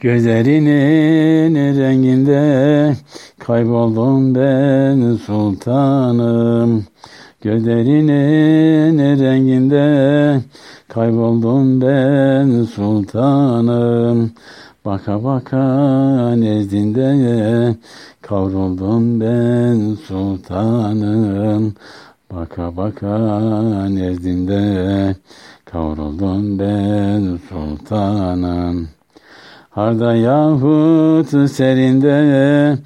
Gözlerinin renginde kayboldum ben sultanım. Gözlerinin renginde kayboldum ben sultanım. Baka baka nezdinde kavruldum ben sultanım. Baka baka nezdinde kavruldum ben sultanım. Harda yahut serinde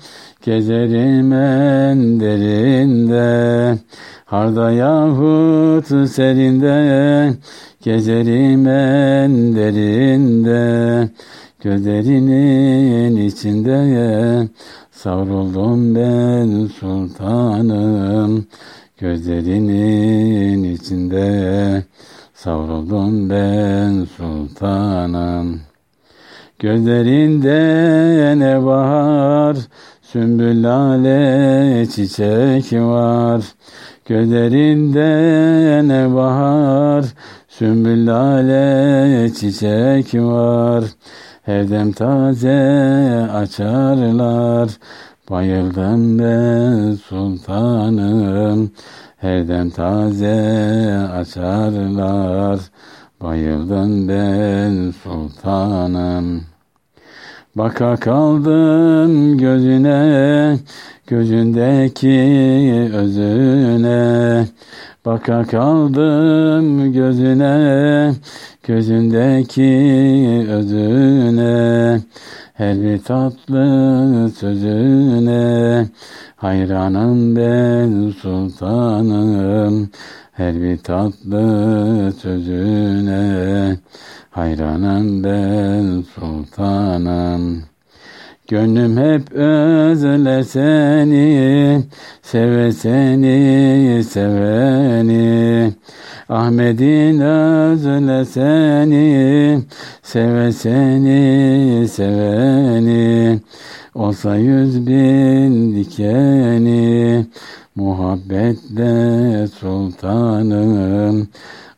gezerim en derinde. Harda yahut serinde gezerim en derinde. Gözlerinin içinde savruldum ben sultanım. Gözlerinin içinde savruldum ben sultanım. Gözlerinde ne bahar, sümbül lale çiçek var. Gözlerinde ne bahar, sümbül lale çiçek var. Her dem taze açarlar, bayıldım ben sultanım. Her dem taze açarlar, bayıldım ben sultanım. Baka kaldım gözüne, gözündeki özüne. Baka kaldım gözüne, gözündeki özüne. Her bir tatlı sözüne, hayranım ben sultanım. Her bir tatlı sözüne, hayranım ben sultanım. Gönlüm hep özler seni, seve seni, seveni. Ahmet'in özler seni, seve seni, seveni. Olsa yüz bin dikeni, muhabbetle sultanım.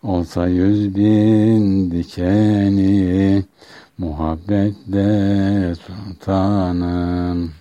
Olsa yüz bin dikeni, muhabbetle sultanım.